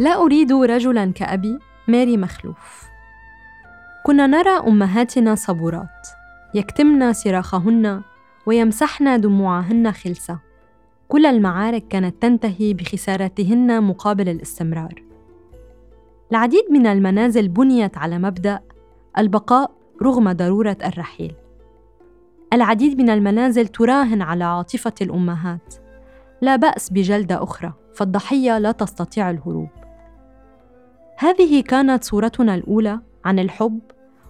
لا أريد رجلا كأبي ماري مخلوف. كنا نرى أمهاتنا صبورات. يكتمن صراخهن ويمسحن دموعهن خلسة. كل المعارك كانت تنتهي بخسارتهن مقابل الاستمرار. العديد من المنازل بنيت على مبدأ البقاء رغم ضرورة الرحيل. العديد من المنازل تراهن على عاطفة الأمهات. لا بأس بجلدة أخرى فالضحية لا تستطيع الهروب. هذه كانت صورتنا الأولى عن الحب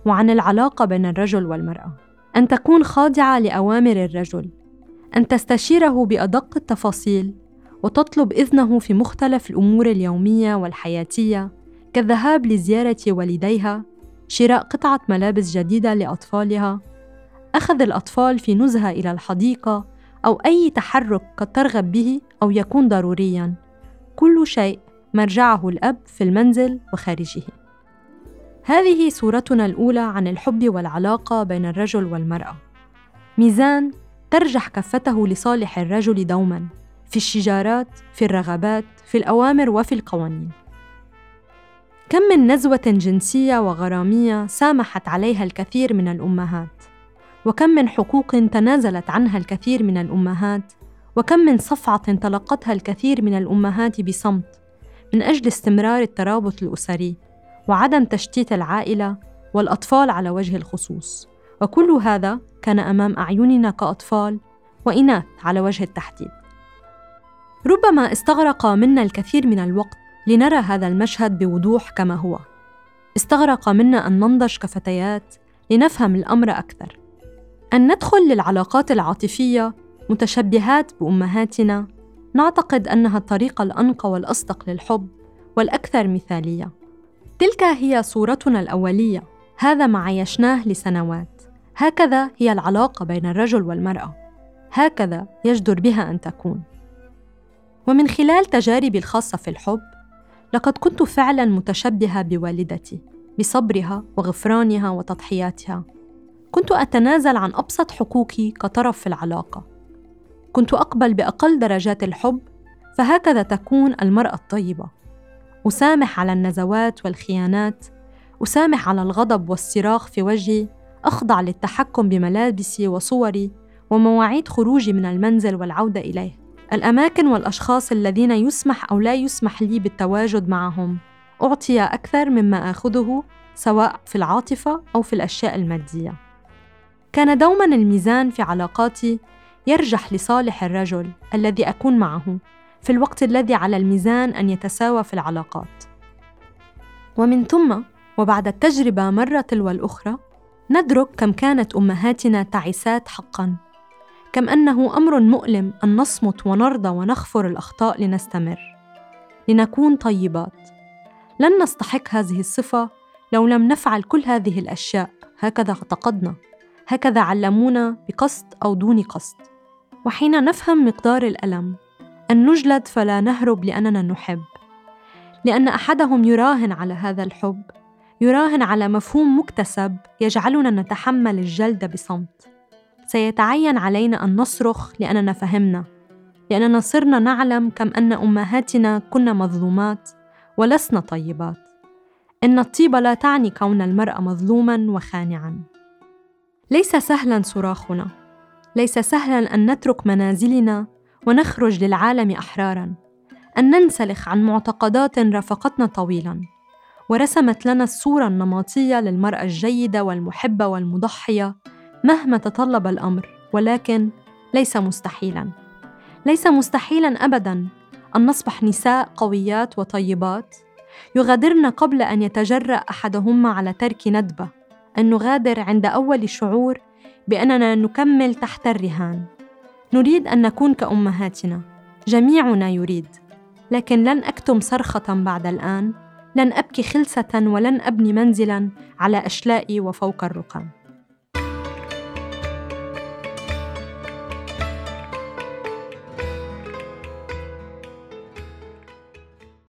وعن العلاقة بين الرجل والمرأة. أن تكون خاضعة لأوامر الرجل. أن تستشيره بأدق التفاصيل وتطلب إذنه في مختلف الأمور اليومية والحياتية كالذهاب لزيارة والديها شراء قطعة ملابس جديدة لأطفالها أخذ الأطفال في نزهة إلى الحديقة أو أي تحرك قد ترغب به أو يكون ضرورياً. كل شيء مرجعه الأب في المنزل وخارجه. هذه صورتنا الأولى عن الحب والعلاقة بين الرجل والمرأة. ميزان ترجح كفته لصالح الرجل دوما في الشجارات في الرغبات في الأوامر وفي القوانين. كم من نزوة جنسية وغرامية سامحت عليها الكثير من الأمهات. وكم من حقوق تنازلت عنها الكثير من الأمهات. وكم من صفعة تلقتها الكثير من الأمهات بصمت. من أجل استمرار الترابط الأسري وعدم تشتيت العائلة والأطفال على وجه الخصوص. وكل هذا كان أمام أعيننا كأطفال وإناث على وجه التحديد. ربما استغرق منا الكثير من الوقت لنرى هذا المشهد بوضوح كما هو. استغرق منا أن ننضج كفتيات لنفهم الأمر أكثر. أن ندخل للعلاقات العاطفية متشبهات بأمهاتنا نعتقد أنها الطريقة الأنقى والأصدق للحب والأكثر مثالية. تلك هي صورتنا الأولية. هذا ما عايشناه لسنوات. هكذا هي العلاقة بين الرجل والمرأة. هكذا يجدر بها أن تكون. ومن خلال تجاربي الخاصة في الحب لقد كنت فعلا متشبهة بوالدتي بصبرها وغفرانها وتضحياتها. كنت أتنازل عن أبسط حقوقي كطرف في العلاقة. كنت أقبل بأقل درجات الحب فهكذا تكون المرأة الطيبة. أسامح على النزوات والخيانات أسامح على الغضب والصراخ في وجهي أخضع للتحكم بملابسي وصوري ومواعيد خروجي من المنزل والعودة إليه. الأماكن والأشخاص الذين يسمح أو لا يسمح لي بالتواجد معهم أعطي أكثر مما آخذه سواء في العاطفة أو في الأشياء المادية. كان دوما الميزان في علاقاتي يرجح لصالح الرجل الذي أكون معه في الوقت الذي على الميزان أن يتساوى في العلاقات. ومن ثم وبعد التجربة مرة تلو الأخرى ندرك كم كانت أمهاتنا تعيسات حقا كم أنه أمر مؤلم أن نصمت ونرضى ونغفر الأخطاء لنستمر. لنكون طيبات. لن نستحق هذه الصفة لو لم نفعل كل هذه الأشياء. هكذا اعتقدنا. هكذا علمونا بقصد أو دون قصد. وحين نفهم مقدار الألم أن نجلد فلا نهرب لأننا نحب. لأن أحدهم يراهن على هذا الحب يراهن على مفهوم مكتسب يجعلنا نتحمل الجلد بصمت. سيتعين علينا أن نصرخ لأننا فهمنا لأننا صرنا نعلم كم أن أمهاتنا كن مظلومات ولسنا طيبات. إن الطيبه لا تعني كون المراه مظلوما وخانعا. ليس سهلا صراخنا. ليس سهلا أن نترك منازلنا ونخرج للعالم احرارا. أن ننسلخ عن معتقدات رافقتنا طويلا. ورسمت لنا الصورة النمطية للمرأة الجيدة والمحبة والمضحية مهما تطلب الأمر ولكن ليس مستحيلا. ليس مستحيلا ابدا أن نصبح نساء قويات وطيبات. يغادرن قبل أن يتجرأ أحدهما على ترك ندبة. أن نغادر عند أول شعور بأننا نكمل تحت الرهان. نريد أن نكون كأمهاتنا. جميعنا يريد. لكن لن أكتم صرخة بعد الآن. لن أبكي خلسة ولن أبني منزلا على أشلائي وفوق الرقم